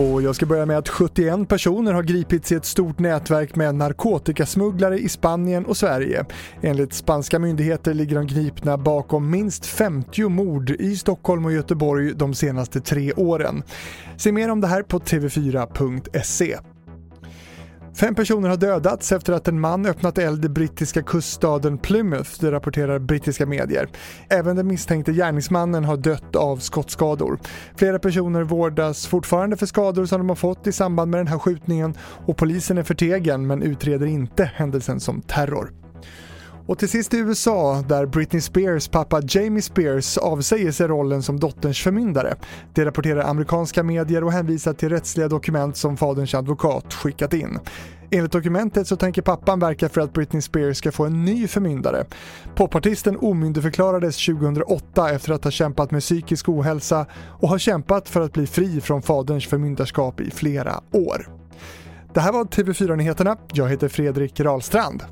Och jag ska börja med att 71 personer har gripits i ett stort nätverk med narkotikasmugglare i Spanien och Sverige. Enligt spanska myndigheter ligger de gripna bakom minst 50 mord i Stockholm och Göteborg de senaste tre åren. Se mer om det här på tv4.se. Fem personer har dödats efter att en man öppnat eld i brittiska kuststaden Plymouth, det rapporterar brittiska medier. Även den misstänkte gärningsmannen har dött av skottskador. Flera personer vårdas fortfarande för skador som de har fått i samband med den här skjutningen och polisen är förtegen men utreder inte händelsen som terror. Och till sist i USA, där Britney Spears pappa Jamie Spears avsäger sig rollen som dotterns förmyndare. Det rapporterar amerikanska medier och hänvisar till rättsliga dokument som faderns advokat skickat in. Enligt dokumentet så tänker pappan verka för att Britney Spears ska få en ny förmyndare. Popartisten omyndigförklarades 2008 efter att ha kämpat med psykisk ohälsa och har kämpat för att bli fri från faderns förmyndarskap i flera år. Det här var TV4 Nyheterna. Jag heter Fredrik Rahlstrand.